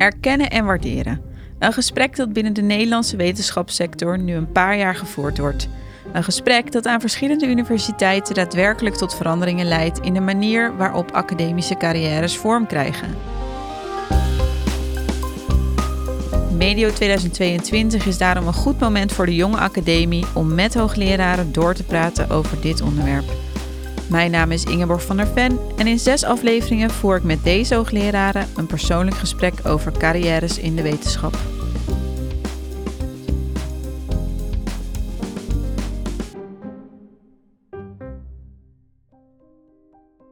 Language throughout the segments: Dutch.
Erkennen en waarderen. Een gesprek dat binnen de Nederlandse wetenschapssector nu een paar jaar gevoerd wordt. Een gesprek dat aan verschillende universiteiten daadwerkelijk tot veranderingen leidt in de manier waarop academische carrières vorm krijgen. Medio 2022 is daarom een goed moment voor de jonge academie om met hoogleraren door te praten over dit onderwerp. Mijn naam is Ingeborg van der Ven en in zes afleveringen voer ik met deze hoogleraren een persoonlijk gesprek over carrières in de wetenschap.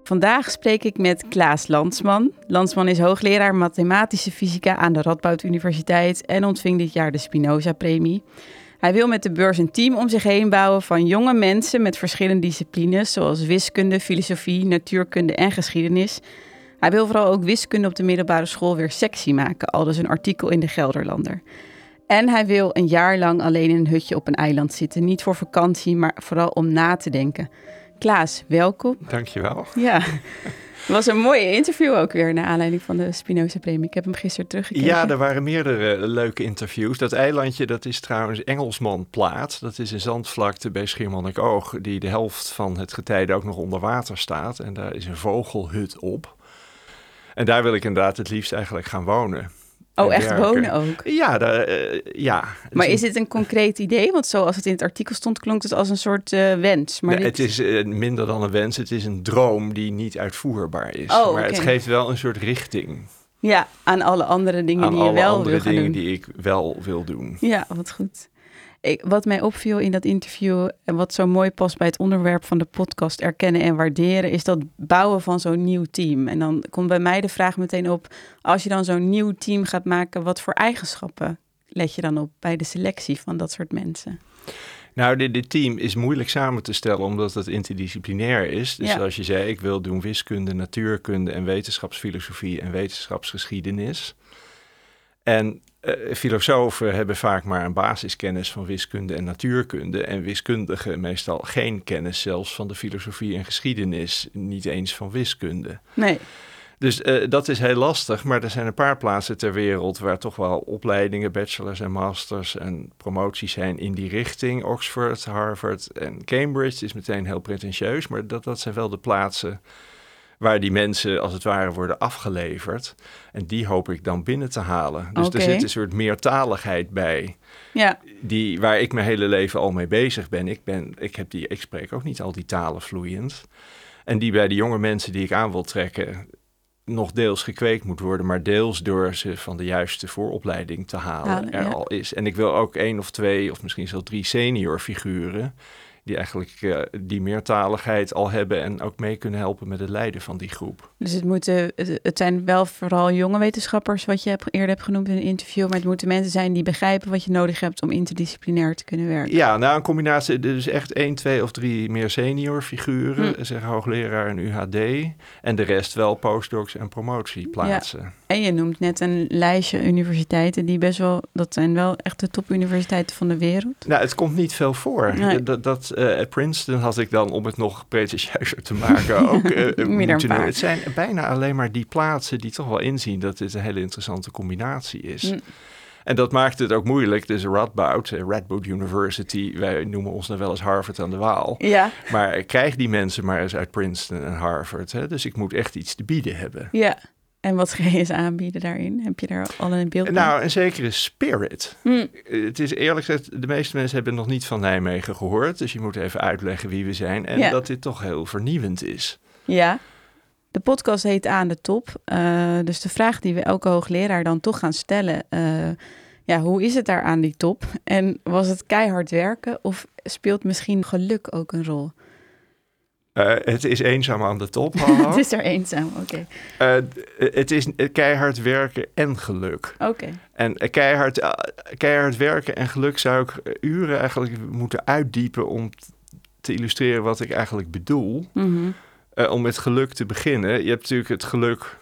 Vandaag spreek ik met Klaas Landsman. Landsman is hoogleraar mathematische fysica aan de Radboud Universiteit en ontving dit jaar de Spinoza-premie. Hij wil met de beurs een team om zich heen bouwen van jonge mensen met verschillende disciplines, zoals wiskunde, filosofie, natuurkunde en geschiedenis. Hij wil vooral ook wiskunde op de middelbare school weer sexy maken, al dus een artikel in de Gelderlander. En hij wil een jaar lang alleen in een hutje op een eiland zitten. Niet voor vakantie, maar vooral om na te denken. Klaas, welkom. Dankjewel. Ja, was een mooie interview ook weer, naar aanleiding van de Spinoza-premie. Ik heb hem gisteren teruggekeken. Ja, er waren meerdere leuke interviews. Dat eilandje, dat is trouwens Engelsmanplaat. Dat is een zandvlakte bij Schiermonnikoog, die de helft van het getijde ook nog onder water staat. En daar is een vogelhut op. En daar wil ik inderdaad het liefst eigenlijk gaan wonen. Oh, echt wonen ook? Ja, uh, ja. Maar is dit een concreet idee? Want zoals het in het artikel stond, klonk het als een soort uh, wens. Maar dit... Het is uh, minder dan een wens. Het is een droom die niet uitvoerbaar is. Oh, maar het geeft wel een soort richting. Ja, aan alle andere dingen aan die je wel andere wil dingen doen. die ik wel wil doen. Ja, wat goed. Ik, wat mij opviel in dat interview en wat zo mooi past bij het onderwerp van de podcast erkennen en waarderen, is dat bouwen van zo'n nieuw team. En dan komt bij mij de vraag meteen op, als je dan zo'n nieuw team gaat maken, wat voor eigenschappen let je dan op bij de selectie van dat soort mensen? Nou, dit, dit, team is moeilijk samen te stellen omdat het interdisciplinair is. Dus zoals je zei, ik wil doen wiskunde, natuurkunde en wetenschapsfilosofie en wetenschapsgeschiedenis. En uh, filosofen hebben vaak maar een basiskennis van wiskunde en natuurkunde. En wiskundigen meestal geen kennis zelfs van de filosofie en geschiedenis. Niet eens van wiskunde. Nee. Dus uh, dat is heel lastig, maar er zijn een paar plaatsen ter wereld waar toch wel opleidingen, bachelors en masters en promoties zijn in die richting. Oxford, Harvard en Cambridge is meteen heel pretentieus, maar dat, dat zijn wel de plaatsen waar die mensen als het ware worden afgeleverd. En die hoop ik dan binnen te halen. Dus okay. er zit een soort meertaligheid bij. Ja. Die, waar ik mijn hele leven al mee bezig ben. Ik, ben ik, heb die, ik spreek ook niet al die talen vloeiend. En die bij de jonge mensen die ik aan wil trekken nog deels gekweekt moet worden, maar deels door ze van de juiste vooropleiding te halen er ja. al is. En ik wil ook één of twee of misschien zelfs drie senior figuren die eigenlijk uh, die meertaligheid al hebben en ook mee kunnen helpen met het leiden van die groep. Dus het, moeten, het zijn wel vooral jonge wetenschappers, wat je hebt, eerder hebt genoemd in een interview, maar het moeten mensen zijn die begrijpen wat je nodig hebt om interdisciplinair te kunnen werken. Ja, nou een combinatie, dus echt één, twee of drie meer senior figuren, hm. zeg hoogleraar en UHD, en de rest wel postdocs en promotieplaatsen. Ja. En je noemt net een lijstje universiteiten die best wel, dat zijn wel echt de topuniversiteiten van de wereld. Nou, het komt niet veel voor. Nee. Dat, dat uh, Princeton had ik dan, om het nog pretentieuzer te maken, ook uh, moeten. Het zijn bijna alleen maar die plaatsen die toch wel inzien dat dit een hele interessante combinatie is. Mm. En dat maakt het ook moeilijk. Dus Radboud, Radboud University, wij noemen ons dan wel eens Harvard aan de Waal. Ja. Maar krijg die mensen maar eens uit Princeton en Harvard. Hè? Dus ik moet echt iets te bieden hebben. Ja. En wat ga je aanbieden daarin? Heb je daar al een beeld van? Nou, een zekere spirit. Hm. Het is eerlijk gezegd, de meeste mensen hebben nog niet van Nijmegen gehoord. Dus je moet even uitleggen wie we zijn. En Ja. dat dit toch heel vernieuwend is. Ja. De podcast heet Aan de Top. Uh, dus de vraag die we elke hoogleraar dan toch gaan stellen... Uh, ja, hoe is het daar aan die top? En was het keihard werken of speelt misschien geluk ook een rol? Uh, het is eenzaam aan de top. het is er eenzaam, oké. Okay. Uh, het is keihard werken en geluk. Oké. Okay. En keihard, uh, keihard werken en geluk zou ik uren eigenlijk moeten uitdiepen om te illustreren wat ik eigenlijk bedoel. Mm -hmm. om met geluk te beginnen. Je hebt natuurlijk het geluk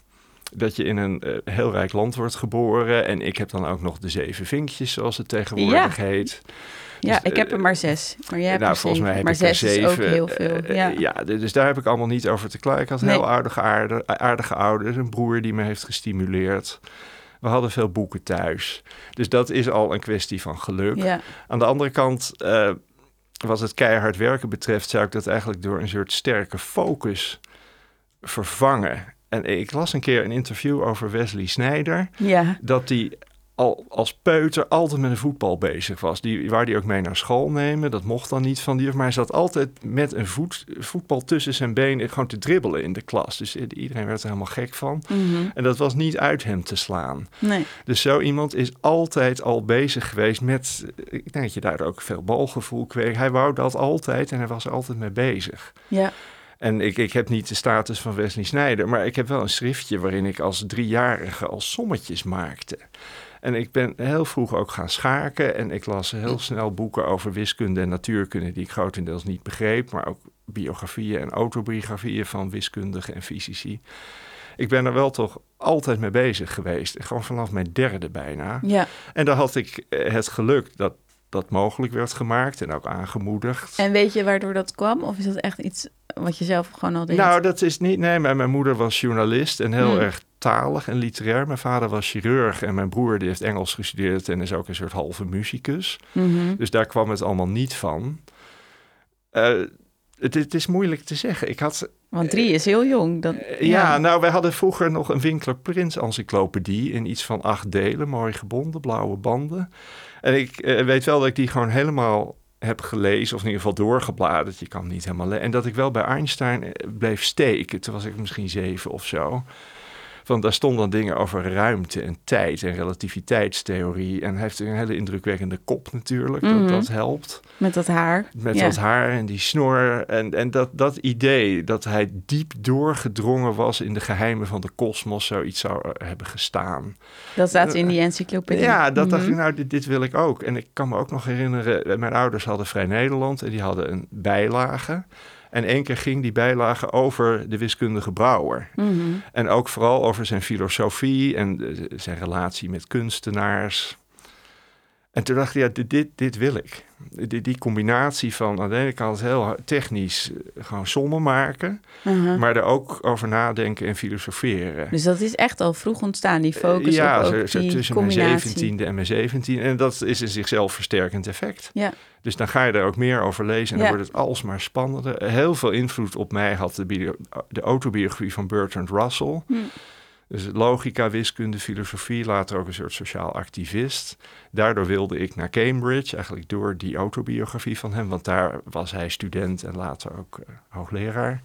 dat je in een heel rijk land wordt geboren. En ik heb dan ook nog de zeven vinkjes, zoals het tegenwoordig ja. heet. Ja, dus, ik heb er maar zes. Maar jij hebt nou, er volgens mij heb maar ik zes er zeven. is ook heel veel. Ja. Ja, dus daar heb ik allemaal niet over te klagen. Ik had Nee. heel aardige, aardige, ouders. Een broer die me heeft gestimuleerd. We hadden veel boeken thuis. Dus dat is al een kwestie van geluk. Ja. Aan de andere kant, uh, wat het keihard werken betreft, zou ik dat eigenlijk door een soort sterke focus vervangen. En ik las een keer een interview over Wesley Snijder. Ja. Dat die al als peuter altijd met een voetbal bezig was. Die, waar die ook mee naar school nemen. Dat mocht dan niet van die. Maar hij zat altijd met een voet, voetbal tussen zijn benen gewoon te dribbelen in de klas. Dus iedereen werd er helemaal gek van. Mhm. En dat was niet uit hem te slaan. Nee. Dus zo iemand is altijd al bezig geweest met... Ik denk dat je daar ook veel balgevoel kreeg. Hij wou dat altijd en hij was er altijd mee bezig. Ja. En ik, ik heb niet de status van Wesley Snijder, maar ik heb wel een schriftje waarin ik als driejarige al sommetjes maakte. En ik ben heel vroeg ook gaan schaken en ik las heel snel boeken over wiskunde en natuurkunde die ik grotendeels niet begreep, maar ook biografieën en autobiografieën van wiskundigen en fysici. Ik ben er wel toch altijd mee bezig geweest, gewoon vanaf mijn derde bijna. Ja. En dan had ik eh, het geluk dat dat mogelijk werd gemaakt en ook aangemoedigd. En weet je waardoor dat kwam? Of is dat echt iets wat je zelf gewoon al deed? Nou, dat is niet. Nee, mijn, mijn moeder was journalist en heel Hmm. erg talig en literair. Mijn vader was chirurg en mijn broer die heeft Engels gestudeerd en is ook een soort halve muzikus. Mhm. Dus daar kwam het allemaal niet van. Eh, het, het is moeilijk te zeggen. Ik had. Want drie is heel jong. Dat, eh, ja, nou, wij hadden vroeger nog een Winkler Prins encyclopedie in iets van acht delen, mooi gebonden, blauwe banden. En ik eh, weet wel dat ik die gewoon helemaal heb gelezen, of in ieder geval doorgebladerd. Je kan niet helemaal. En dat ik wel bij Einstein eh, bleef steken. Toen was ik misschien zeven of zo. Want daar stonden dan dingen over ruimte en tijd en relativiteitstheorie. En hij heeft een hele indrukwekkende kop natuurlijk, Mhm. dat, dat helpt. Met dat haar. Met Ja. dat haar en die snor. En, en dat, dat idee dat hij diep doorgedrongen was in de geheimen van de kosmos, zoiets zou hebben gestaan. Dat staat in die encyclopedie. Ja, dat dacht Mhm. ik, nou, dit, dit wil ik ook. En ik kan me ook nog herinneren, eh, mijn ouders hadden Vrij Nederland en die hadden een bijlage. En één keer ging die bijlage over de wiskundige Brouwer. Mhm. En ook vooral over zijn filosofie en eh, zijn relatie met kunstenaars. En toen dacht ik, ja, dit, dit, dit wil ik. Die, die combinatie van aan de ene kant heel technisch eh, gewoon sommen maken, Mhm. maar er ook over nadenken en filosoferen. Dus dat is echt al vroeg ontstaan, die focus ja, op ook zo, die tussen combinatie. mijn zeventiende en mijn zeventien. En dat is een zichzelf versterkend effect. Ja. Dus dan ga je er ook meer over lezen en Ja. dan wordt het alsmaar spannender. Heel veel invloed op mij had de, de autobiografie van Bertrand Russell. Hm. Dus logica, wiskunde, filosofie, later ook een soort sociaal activist. Daardoor wilde ik naar Cambridge, eigenlijk door die autobiografie van hem, want daar was hij student en later ook eh, hoogleraar.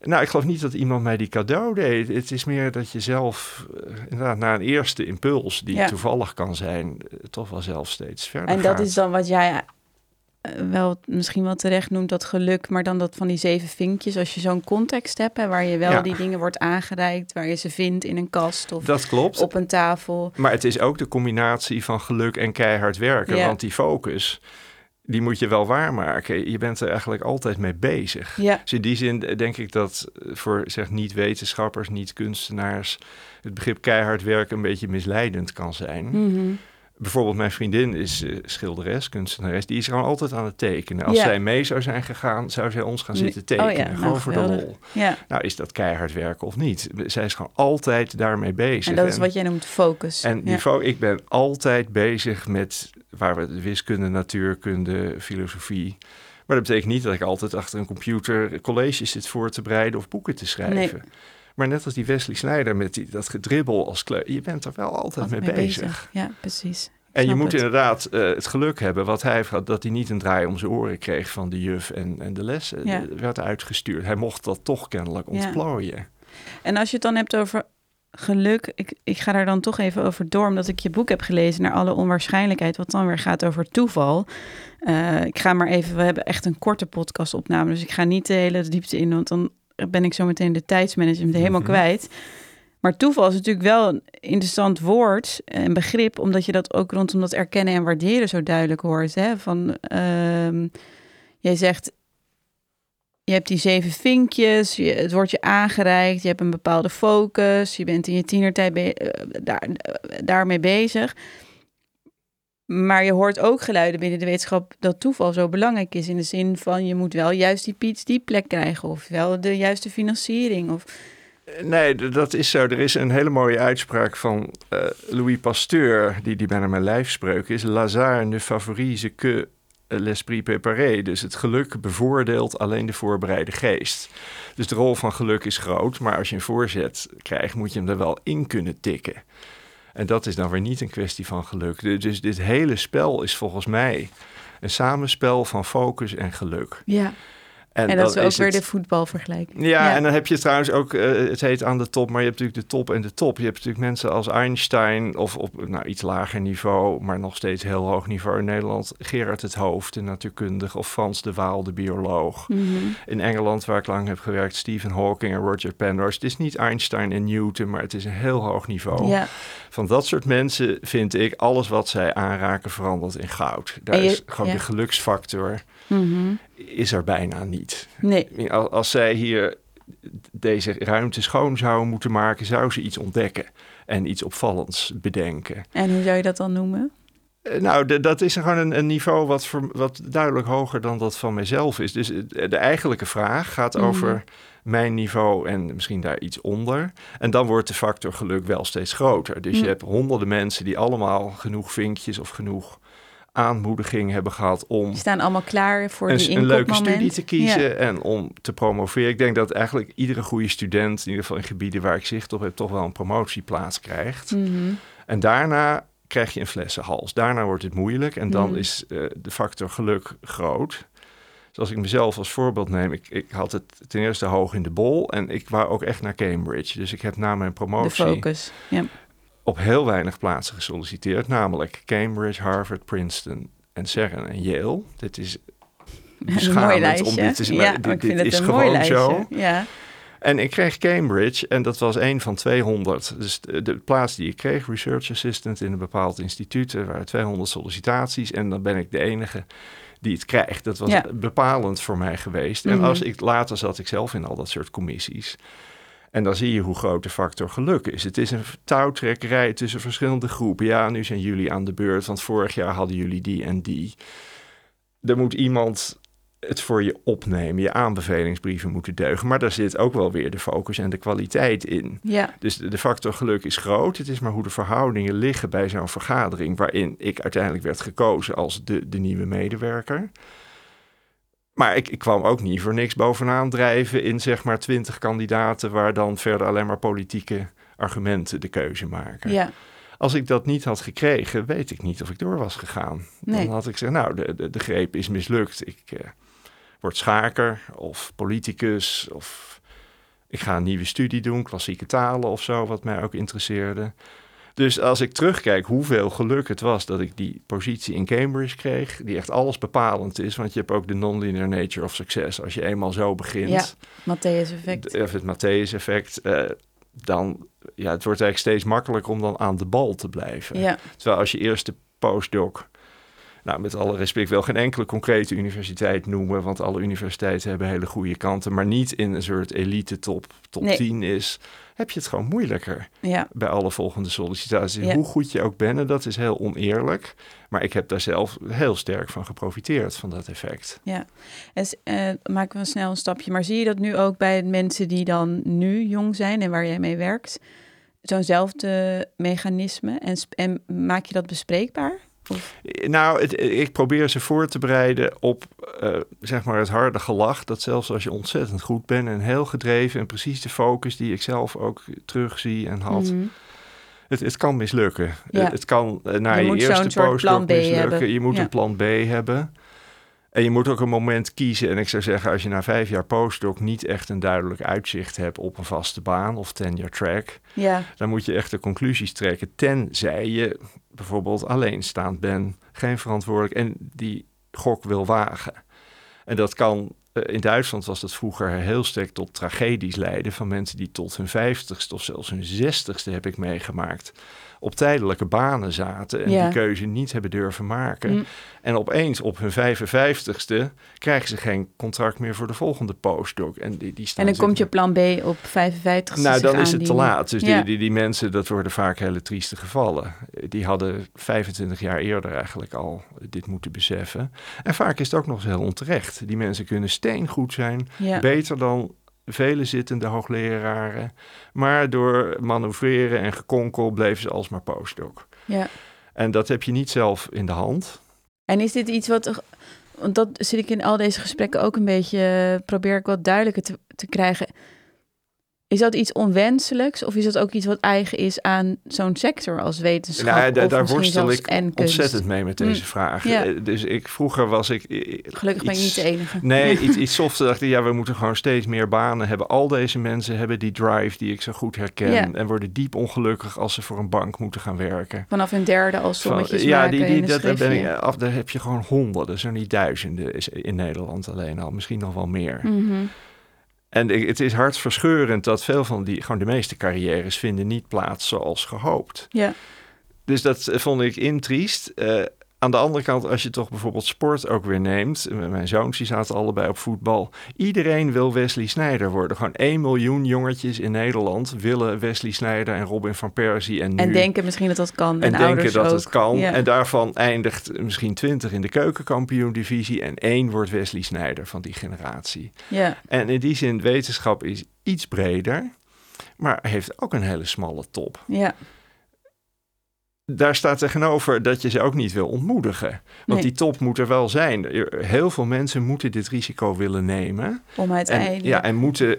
Nou, ik geloof niet dat iemand mij die cadeau deed. Het is meer dat je zelf, eh, inderdaad, na een eerste impuls, die Ja. toevallig kan zijn, eh, toch wel zelf steeds verder En dat gaat. is dan wat jij wel misschien wel terecht noemt, dat geluk, maar dan dat van die zeven vinkjes. Als je zo'n context hebt, hè, waar je wel Ja. die dingen wordt aangereikt, waar je ze vindt in een kast of Dat klopt. op een tafel. Maar het is ook de combinatie van geluk en keihard werken. Ja. Want die focus, die moet je wel waarmaken. Je bent er eigenlijk altijd mee bezig. Ja, Dus in die zin denk ik dat eh, voor zeg, niet-wetenschappers, niet-kunstenaars... het begrip keihard werken een beetje misleidend kan zijn. Mhm. Bijvoorbeeld mijn vriendin is eh, schilderes, kunstenares. Die is gewoon altijd aan het tekenen. Als Ja. zij mee zou zijn gegaan, zou zij ons gaan zitten Oh ja, tekenen. nou, gewoon voor de lol. ja. Nou, is dat keihard werken of niet? Zij is gewoon altijd daarmee bezig. En dat is wat jij noemt focus. En niveau, ik ben altijd bezig met waar we de wiskunde, natuurkunde, filosofie. Maar dat betekent niet dat ik altijd achter een computer colleges zit voor te bereiden of boeken te schrijven. Maar net als die Wesley Snijder met die, dat gedribbel als kleur, je bent er wel altijd mee, bezig. Ja, precies. En je moet het. inderdaad eh, het geluk hebben wat hij heeft gehad, dat hij niet een draai om zijn oren kreeg van de juf en, en de lessen. Ja. Er werd uitgestuurd. Hij mocht dat toch kennelijk Ja. ontplooien. En als je het dan hebt over geluk, ik, ik ga daar dan toch even over door, omdat ik je boek heb gelezen naar alle onwaarschijnlijkheid, wat dan weer gaat over toeval. Eh, ik ga maar even, we hebben echt een korte podcastopname, dus ik ga niet de hele diepte in, want dan ben ik zo meteen de tijdsmanagement helemaal Mhm. kwijt. Maar toeval is natuurlijk wel een interessant woord en begrip, omdat je dat ook rondom dat erkennen en waarderen zo duidelijk hoort. Hè? Van, ehm, jij zegt, je hebt die zeven vinkjes, je, het wordt je aangereikt, je hebt een bepaalde focus, je bent in je tienertijd be- eh, daar, eh, daarmee bezig. Maar je hoort ook geluiden binnen de wetenschap dat toeval zo belangrijk is. In de zin van je moet wel juist die PhD plek krijgen of wel de juiste financiering. Of Nee, dat is zo. Er is een hele mooie uitspraak van uh, Louis Pasteur, die, die bijna mijn lijfspreuk is. Lazare ne favorise que l'esprit préparé. Dus het geluk bevoordeelt alleen de voorbereide geest. Dus de rol van geluk is groot, maar als je een voorzet krijgt, moet je hem er wel in kunnen tikken. En dat is dan weer niet een kwestie van geluk. Dus dit hele spel is volgens mij een samenspel van focus en geluk. Ja. En, dat is ook weer de voetbalvergelijking. Ja, en dan heb je trouwens ook, uh, het heet aan de top, maar je hebt natuurlijk de top en de top. Je hebt natuurlijk mensen als Einstein of op nou, iets lager niveau, maar nog steeds heel hoog niveau in Nederland. Gerard het Hoofd, de natuurkundige, of Frans de Waal, de bioloog. Mhm. In Engeland, waar ik lang heb gewerkt, Stephen Hawking en Roger Penrose. Het is niet Einstein en Newton, maar het is een heel hoog niveau. Ja. Van dat soort mensen vind ik, alles wat zij aanraken verandert in goud. Daar is gewoon de geluksfactor Mhm. Is er bijna niet. Nee. Als, zij hier deze ruimte schoon zouden moeten maken, zou ze iets ontdekken en iets opvallends bedenken. En hoe zou je dat dan noemen? Eh, nou, dat is gewoon een, een niveau wat, wat, duidelijk hoger dan dat van mijzelf is. Dus eh, de eigenlijke vraag gaat mhm. over mijn niveau en misschien daar iets onder. En dan wordt de factor geluk wel steeds groter. Dus je mhm. hebt honderden mensen die allemaal genoeg vinkjes of genoeg aanmoediging hebben gehad om... Die staan allemaal klaar voor een, die een leuke studie te kiezen en om te promoveren. Ik denk dat eigenlijk iedere goede student, in ieder geval in gebieden waar ik zicht op heb, toch wel een promotieplaats krijgt. Mhm. En daarna krijg je een flessenhals. Daarna wordt het moeilijk en dan mhm. is uh, de factor geluk groot. Dus als ik mezelf als voorbeeld neem, ik, ik had het ten eerste hoog in de bol en ik wou ook echt naar Cambridge. Dus ik heb na mijn promotie... De focus, ja op heel weinig plaatsen gesolliciteerd, namelijk Cambridge, Harvard, Princeton en CERN en Yale. Dit is beschamend om dit te zien, ja, dit, dit is gewoon zo. Ja. En ik kreeg Cambridge en dat was een van 200. Dus de, plaats die ik kreeg, research assistant in een bepaald instituut, er waren 200 sollicitaties en dan ben ik de enige die het krijgt. Dat was bepalend voor mij geweest. En mhm. als ik later zat ik zelf in al dat soort commissies. En dan zie je hoe groot de factor geluk is. Het is een touwtrekkerij tussen verschillende groepen. Ja, nu zijn jullie aan de beurt, want vorig jaar hadden jullie die en die. Er moet iemand het voor je opnemen. Je aanbevelingsbrieven moeten deugen. Maar daar zit ook wel weer de focus en de kwaliteit in. Ja. Dus de, de factor geluk is groot. Het is maar hoe de verhoudingen liggen bij zo'n vergadering... waarin ik uiteindelijk werd gekozen als de, de nieuwe medewerker... Maar ik, ik, kwam ook niet voor niks bovenaan drijven in zeg maar twintig kandidaten, waar dan verder alleen maar politieke argumenten de keuze maken. Ja. Als ik dat niet had gekregen, weet ik niet of ik door was gegaan. Dan had ik gezegd, nou, de, de, de greep is mislukt. Ik uh, word schaker of politicus of ik ga een nieuwe studie doen, klassieke talen of zo, wat mij ook interesseerde. Dus als ik terugkijk hoeveel geluk het was dat ik die positie in Cambridge kreeg, die echt alles bepalend is, want je hebt ook de non-linear nature of success. Als je eenmaal zo begint. Ja, Matthäus-effect. Of het Matthäus-effect. Uh, dan, ja, het wordt eigenlijk steeds makkelijker om dan aan de bal te blijven. Ja. Terwijl als je eerste postdoc nou, met alle respect wel geen enkele concrete universiteit noemen, want alle universiteiten hebben hele goede kanten, maar niet in een soort elite top, top 10 is, heb je het gewoon moeilijker ja. bij alle volgende sollicitaties. Hoe goed je ook bent, en dat is heel oneerlijk, maar ik heb daar zelf heel sterk van geprofiteerd, van dat effect. Ja, en uh, maken we snel een stapje, maar zie je dat nu ook bij mensen die dan nu jong zijn en waar jij mee werkt? Zo'nzelfde mechanisme en, en maak je dat bespreekbaar? Nou, het, ik probeer ze voor te bereiden op uh, zeg maar het harde gelach. Dat zelfs als je ontzettend goed bent en heel gedreven en precies de focus die ik zelf ook terugzie en had. Mhm. het, het kan mislukken. Het, het, kan uh, na je, je eerste postdoc mislukken. Hebben. Je moet een plan B hebben. En je moet ook een moment kiezen. En ik zou zeggen, als je na vijf jaar postdoc niet echt een duidelijk uitzicht hebt op een vaste baan of tenure track, ja. dan moet je echt de conclusies trekken. Tenzij je bijvoorbeeld alleenstaand bent, geen verantwoordelijk en die gok wil wagen. En dat kan, eh, in Duitsland was dat vroeger heel sterk tot tragedies leiden van mensen die tot hun vijftigste of zelfs hun zestigste heb ik meegemaakt op tijdelijke banen zaten en die keuze niet hebben durven maken. Mm. En opeens op hun 55ste krijgen ze geen contract meer voor de volgende postdoc. En, die, die staan en dan komt je plan B op 55 Nou, dan is het te laat. Dus die, die, die mensen, dat worden vaak hele trieste gevallen. Die hadden 25 jaar eerder eigenlijk al dit moeten beseffen. En vaak is het ook nog eens heel onterecht. Die mensen kunnen steengoed zijn, beter dan vele zittende hoogleraren. Maar door manoeuvreren en gekonkel bleven ze alsmaar postdoc. Ja. En dat heb je niet zelf in de hand. En is dit iets wat, want dat zit ik in al deze gesprekken ook een beetje, probeer ik wat duidelijker te, te krijgen. Is dat iets onwenselijks of is dat ook iets wat eigen is aan zo'n sector als wetenschap? Nou, daar, daar worstel ik ontzettend mee met deze mm. vraag. Ja. Eh, dus ik, vroeger was ik. Gelukkig ben ik niet de enige. Nee, iets, iets softer dacht ik, ja, we moeten gewoon steeds meer banen hebben. Al deze mensen hebben die drive die ik zo goed herken en worden diep ongelukkig als ze voor een bank moeten gaan werken. Vanaf een derde als sommetjes Van, Ja, die, die, dat, ben ik, af, daar heb je gewoon honderden, zo niet duizenden in Nederland alleen al, misschien nog wel meer. Mm en het is hartverscheurend dat veel van die, gewoon de meeste carrières vinden niet plaats zoals gehoopt. Ja. Dus dat eh, vond ik intriest. Uh, aan de andere kant, als je toch bijvoorbeeld sport ook weer neemt. Mijn zoons die zaten allebei op voetbal. Iedereen wil Wesley Sneijder worden. Gewoon 1 miljoen jongetjes in Nederland willen Wesley Sneijder en Robin van Persie. En, en denken misschien dat dat kan. En, en denken dat ook. het kan. En daarvan eindigt misschien 20 in de keukenkampioen-divisie. En één wordt Wesley Sneijder van die generatie. Ja. En in die zin, wetenschap is iets breder. Maar heeft ook een hele smalle top. Ja daar staat tegenover dat je ze ook niet wil ontmoedigen. Want die top moet er wel zijn. Heel veel mensen moeten dit risico willen nemen. Om uiteindelijk... En, ja, en moeten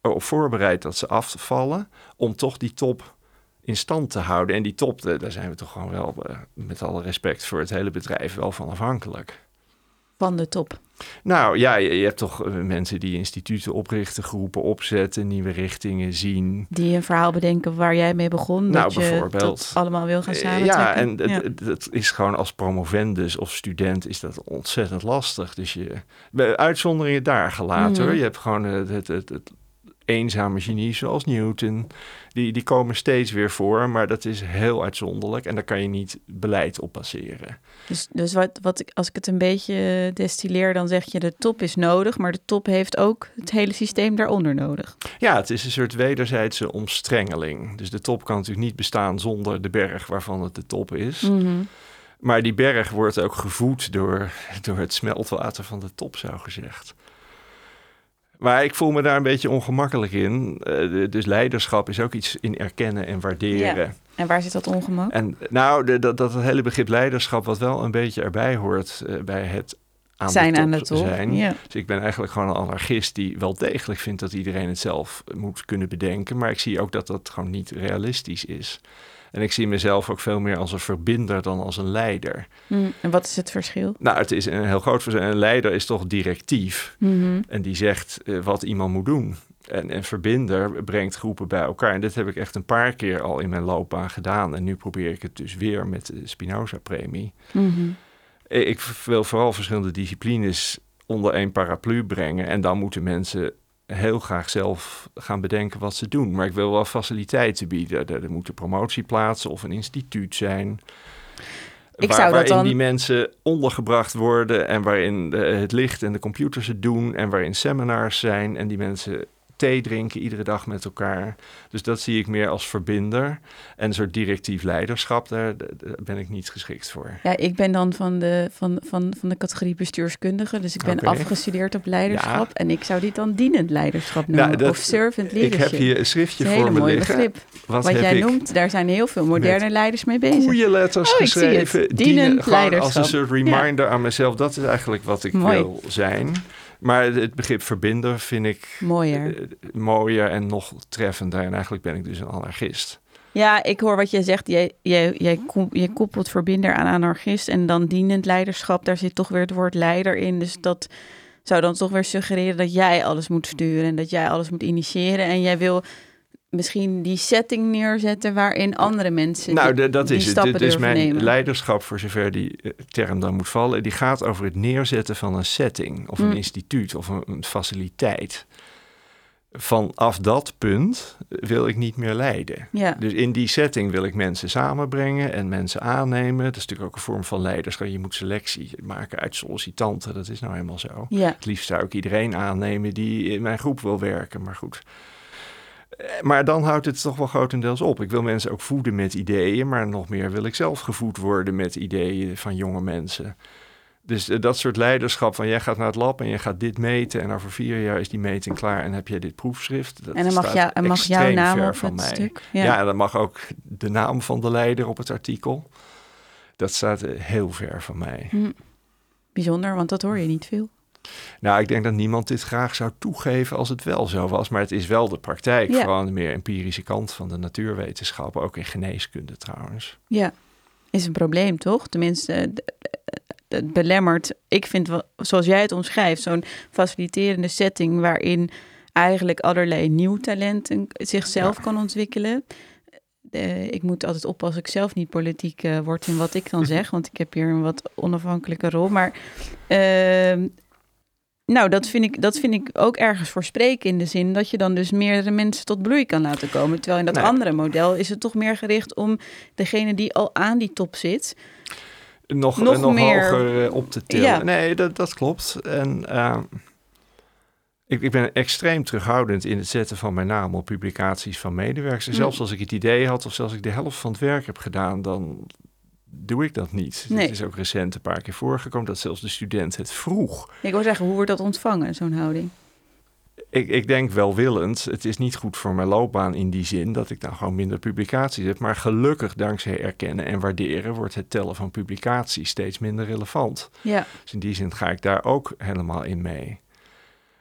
erop voorbereid dat ze afvallen... om toch die top in stand te houden. En die top, daar zijn we toch gewoon wel... Eh, met alle respect voor het hele bedrijf wel van afhankelijk. Van de top? Nou ja, je, hebt toch eh, mensen die instituten oprichten, groepen opzetten, nieuwe richtingen zien. Die een verhaal bedenken waar jij mee begon. Nou, dat bijvoorbeeld. Je allemaal wil gaan eh, samentrekken. Ja, en ja. Het, is gewoon als promovendus of student is dat ontzettend lastig. Dus je, uitzonderingen daar gelaten hoor. Mhm. Je hebt gewoon het, het, het, het eenzame genie zoals Newton. Die, die komen steeds weer voor, maar dat is heel uitzonderlijk en daar kan je niet beleid op baseren. Dus, dus wat, wat ik, als ik het een beetje destilleer, dan zeg je de top is nodig, maar de top heeft ook het hele systeem daaronder nodig. Ja, het is een soort wederzijdse omstrengeling. Dus de top kan natuurlijk niet bestaan zonder de berg waarvan het de top is. Mhm. Maar die berg wordt ook gevoed door, door het smeltwater van de top, zou gezegd. Maar ik voel me daar een beetje ongemakkelijk in. Uh, dus leiderschap is ook iets in erkennen en waarderen. Ja. En waar zit dat ongemak? En nou, de, dat, dat hele begrip leiderschap, wat wel een beetje erbij hoort uh, bij het aan zijn de top aan de top. zijn. Ja. Dus ik ben eigenlijk gewoon een anarchist die wel degelijk vindt dat iedereen het zelf moet kunnen bedenken. Maar ik zie ook dat dat gewoon niet realistisch is. En ik zie mezelf ook veel meer als een verbinder dan als een leider. Mm, en wat is het verschil? Nou, het is een heel groot verschil. Een leider is toch directief. Mhm. En die zegt uh, wat iemand moet doen. En een verbinder brengt groepen bij elkaar. En dit heb ik echt een paar keer al in mijn loopbaan gedaan. En nu probeer ik het dus weer met de Spinoza-premie. Mm Ik wil vooral verschillende disciplines onder één paraplu brengen. En dan moeten mensen heel graag zelf gaan bedenken wat ze doen. Maar ik wil wel faciliteiten bieden. Er, moeten promotieplaatsen of een instituut zijn. Ik zou waarin dan... die mensen ondergebracht worden en waarin de, het licht en de computers het doen en waarin seminars zijn en die mensen thee drinken iedere dag met elkaar. Dus dat zie ik meer als verbinder. En een soort directief leiderschap, daar, ben ik niet geschikt voor. Ja, ik ben dan van de, van, van, van de categorie bestuurskundige. Dus ik ben afgestudeerd op leiderschap. En ik zou dit dan dienend leiderschap noemen. Nou, of servant leadership. Ik heb hier een schriftje voor me liggen. Begrip. Wat, Wat jij noemt, daar zijn heel veel moderne leiders mee bezig. Goede letters oh, geschreven. Dienend leiderschap. Als een soort reminder aan mezelf. Dat is eigenlijk wat ik wil zijn. Maar het begrip verbinden vind ik mooier. Uh, mooier en nog treffender. En eigenlijk ben ik dus een anarchist. Ja, ik hoor wat jij zegt. Jij, jij, jij, je koppelt verbinder aan anarchist en dan dienend leiderschap. Daar zit toch weer het woord leider in. Dus dat zou dan toch weer suggereren dat jij alles moet sturen en dat jij alles moet initiëren. En jij wil misschien die setting neerzetten waarin andere mensen nou, die, dat is het. Dit is mijn leiderschap, voor zover die eh, term dan moet vallen. Die gaat over het neerzetten van een setting of een mm. instituut of een, een, faciliteit. Vanaf dat punt wil ik niet meer leiden. Ja. Dus in die setting wil ik mensen samenbrengen en mensen aannemen. Dat is natuurlijk ook een vorm van leiderschap. Je moet selectie maken uit sollicitanten. Dat is nou helemaal zo. Ja. Het liefst zou ik iedereen aannemen die in mijn groep wil werken. Maar goed, maar dan houdt het toch wel grotendeels op. Ik wil mensen ook voeden met ideeën, maar nog meer wil ik zelf gevoed worden met ideeën van jonge mensen. Dus eh, dat soort leiderschap van jij gaat naar het lab en je gaat dit meten en over vier jaar is die meting klaar en heb jij dit proefschrift. Dat en dan mag, jou, mag jouw naam op van mij. Stuk, ja. ja, en dan mag ook de naam van de leider op het artikel. Dat staat eh, heel ver van mij. Hm. Bijzonder, want dat hoor je niet veel. Nou, ik denk dat niemand dit graag zou toegeven als het wel zo was. Maar het is wel de praktijk, ja. vooral de meer empirische kant van de natuurwetenschappen, ook in geneeskunde trouwens. Ja, is een probleem toch? Tenminste, het belemmert. Ik vind, zoals jij het omschrijft, zo'n faciliterende setting waarin eigenlijk allerlei nieuw talenten zichzelf kan ontwikkelen. Uh, ik moet altijd oppassen ik zelf niet politiek uh, word in wat ik dan zeg, want ik heb hier een wat onafhankelijke rol. Maar uh, nou, dat vind, ik, dat vind ik ook ergens voor spreken in de zin dat je dan dus meerdere mensen tot bloei kan laten komen. Terwijl in dat andere model is het toch meer gericht om degene die al aan die top zit, nog, nog, nog meer hoger eh, op te tillen. Nee, dat, dat klopt. En uh, ik, ik ben extreem terughoudend in het zetten van mijn naam op publicaties van medewerkers. Mm. Zelfs als ik het idee had of zelfs als ik de helft van het werk heb gedaan, dan doe ik dat niet. Nee. Het is ook recent een paar keer voorgekomen dat zelfs de student het vroeg. Ik wil zeggen, hoe wordt dat ontvangen, zo'n houding? Ik, ik denk welwillend. Het is niet goed voor mijn loopbaan in die zin dat ik dan gewoon minder publicaties heb. Maar gelukkig, dankzij erkennen en waarderen, wordt het tellen van publicaties steeds minder relevant. Ja. Dus in die zin ga ik daar ook helemaal in mee.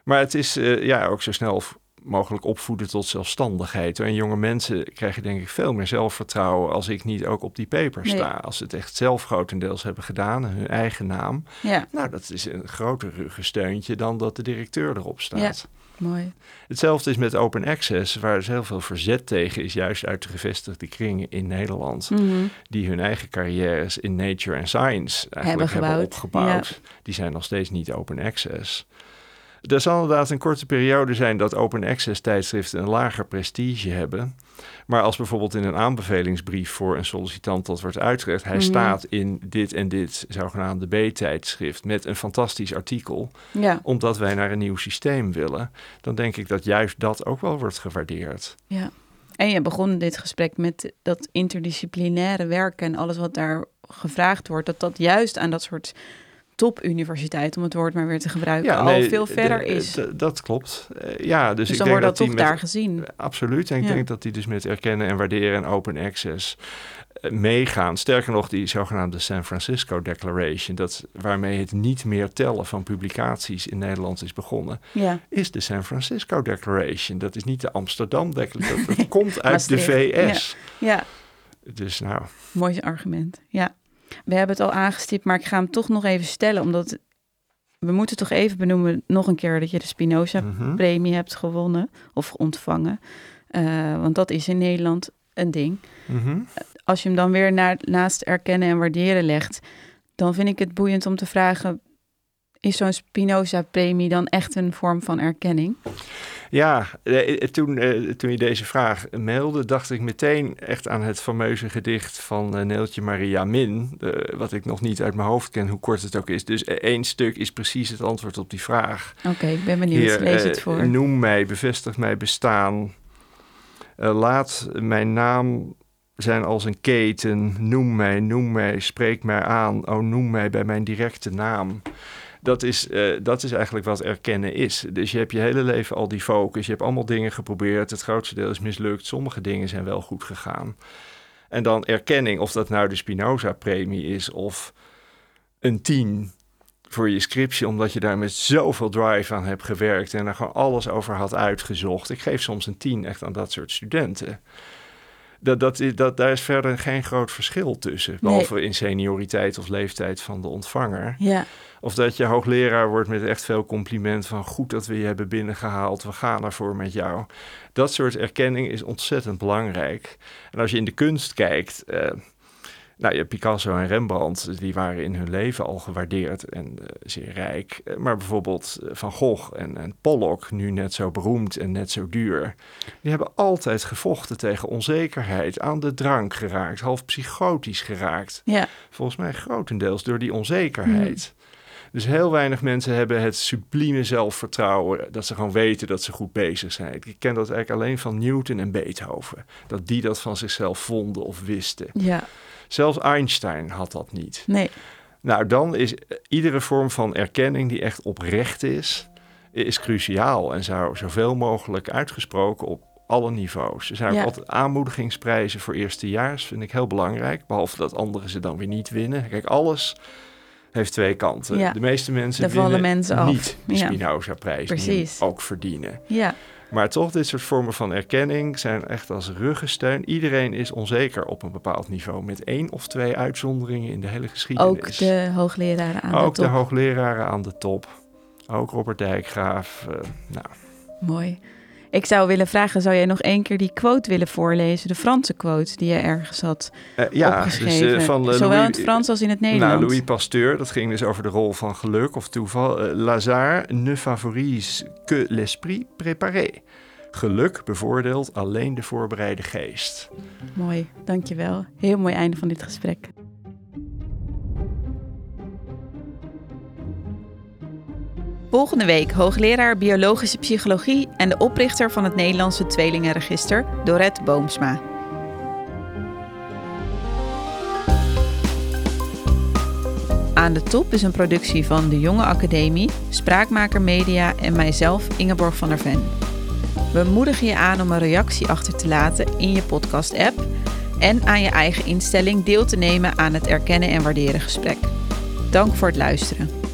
Maar het is uh, ja, ook zo snel mogelijk opvoeden tot zelfstandigheid. En jonge mensen krijgen denk ik veel meer zelfvertrouwen als ik niet ook op die paper sta. Als ze het echt zelf grotendeels hebben gedaan, hun eigen naam. Ja. Nou, dat is een groter ruggensteuntje dan dat de directeur erop staat. Ja. Mooi. Hetzelfde is met open access, waar dus heel veel verzet tegen is, juist uit de gevestigde kringen in Nederland, mhm. die hun eigen carrières in nature en science eigenlijk hebben, hebben opgebouwd. Die zijn nog steeds niet open access. Er zal inderdaad een korte periode zijn dat open access tijdschriften een lager prestige hebben. Maar als bijvoorbeeld in een aanbevelingsbrief voor een sollicitant dat wordt uitgelegd, hij mhm. staat in dit en dit zogenaamde B-tijdschrift met een fantastisch artikel, ja. omdat wij naar een nieuw systeem willen, dan denk ik dat juist dat ook wel wordt gewaardeerd. Ja. En je begon dit gesprek met dat interdisciplinaire werken en alles wat daar gevraagd wordt, dat dat juist aan dat soort topuniversiteit, om het woord maar weer te gebruiken, al veel verder is. Dat klopt. Uh, ja, dus, dus ik dan denk wordt dat, toch daar gezien. Absoluut. En ik denk dat die dus met erkennen en waarderen en open access uh, meegaan. Sterker nog, die zogenaamde San Francisco Declaration, dat, waarmee het niet meer tellen van publicaties in Nederland is begonnen, ja. is de San Francisco Declaration. Dat is niet de Amsterdam Declaration, dat, dat komt uit de VS. Ja. ja. Dus nou. Mooi argument, ja. We hebben het al aangestipt, maar ik ga hem toch nog even stellen, omdat we moeten toch even benoemen nog een keer dat je de Spinoza-premie mhm. hebt gewonnen of ontvangen. Uh, want dat is in Nederland een ding. Mhm. Als je hem dan weer naar, naast erkennen en waarderen legt, dan vind ik het boeiend om te vragen: is zo'n Spinoza-premie dan echt een vorm van erkenning? Ja, eh, eh, toen, eh, toen je deze vraag mailde, dacht ik meteen echt aan het fameuze gedicht van Neeltje Maria Min. wat ik nog niet uit mijn hoofd ken, hoe kort het ook is. Dus één stuk is precies het antwoord op die vraag. Oké, ik ben benieuwd. Hier, Lees het voor. Noem mij, bevestig mij bestaan. laat mijn naam zijn als een keten. Noem mij, noem mij, spreek mij aan. Oh, noem mij bij mijn directe naam dat is, uh, dat is eigenlijk wat erkennen is. Dus je hebt je hele leven al die focus. Je hebt allemaal dingen geprobeerd. Het grootste deel is mislukt. Sommige dingen zijn wel goed gegaan. En dan erkenning, of dat nou de Spinoza-premie is of een tien voor je scriptie, omdat je daar met zoveel drive aan hebt gewerkt en er gewoon alles over had uitgezocht. Ik geef soms een tien echt aan dat soort studenten. Dat, dat, dat, daar is verder geen groot verschil tussen. Behalve in senioriteit of leeftijd van de ontvanger. Ja. Of dat je hoogleraar wordt met echt veel compliment van goed dat we je hebben binnengehaald, we gaan ervoor met jou. Dat soort erkenning is ontzettend belangrijk. En als je in de kunst kijkt, uh, nou, ja, Picasso en Rembrandt, die waren in hun leven al gewaardeerd en uh, zeer rijk. Eh, maar bijvoorbeeld Van Gogh en, en, Pollock, nu net zo beroemd en net zo duur, die hebben altijd gevochten tegen onzekerheid, aan de drank geraakt, half psychotisch geraakt. Ja. Volgens mij grotendeels door die onzekerheid. Hmm. Dus heel weinig mensen hebben het sublieme zelfvertrouwen dat ze gewoon weten dat ze goed bezig zijn. Ik ken dat eigenlijk alleen van Newton en Beethoven. Dat die dat van zichzelf vonden of wisten. Ja. Zelfs Einstein had dat niet. Nee. Nou, dan is iedere vorm van erkenning die echt oprecht is, is cruciaal en zou zoveel mogelijk uitgesproken op alle niveaus. Er zijn ook altijd aanmoedigingsprijzen voor eerstejaars, vind ik heel belangrijk. Behalve dat anderen ze dan weer niet winnen. Kijk, alles heeft twee kanten. De meeste mensen winnen mensen niet de Spinoza-prijs, die ook verdienen. Ja. Maar toch, dit soort vormen van erkenning zijn echt als ruggensteun. Iedereen is onzeker op een bepaald niveau, met één of twee uitzonderingen in de hele geschiedenis. Ook de hoogleraren aan ook de top. Ook de hoogleraren aan de top. Ook Robert Dijkgraaf. Uh, nou. Mooi. Ik zou willen vragen, zou jij nog één keer die quote willen voorlezen? De Franse quote die je ergens had uh, ja, opgeschreven. Dus, uh, van, uh, Zowel Louis, in het Frans als in het Nederlands. Nou, Louis Pasteur, dat ging dus over de rol van geluk of toeval. Lazare ne favorise que l'esprit préparé. Geluk bevoordeelt alleen de voorbereide geest. Mooi, dankjewel. Heel mooi einde van dit gesprek. Volgende week hoogleraar biologische psychologie en de oprichter van het Nederlandse Tweelingenregister, Dorette Boomsma. Aan de Top is een productie van de Jonge Academie, Spraakmaker Media en mijzelf Ingeborg van der Ven. We moedigen je aan om een reactie achter te laten in je podcast-app en aan je eigen instelling deel te nemen aan het erkennen en waarderen gesprek. Dank voor het luisteren.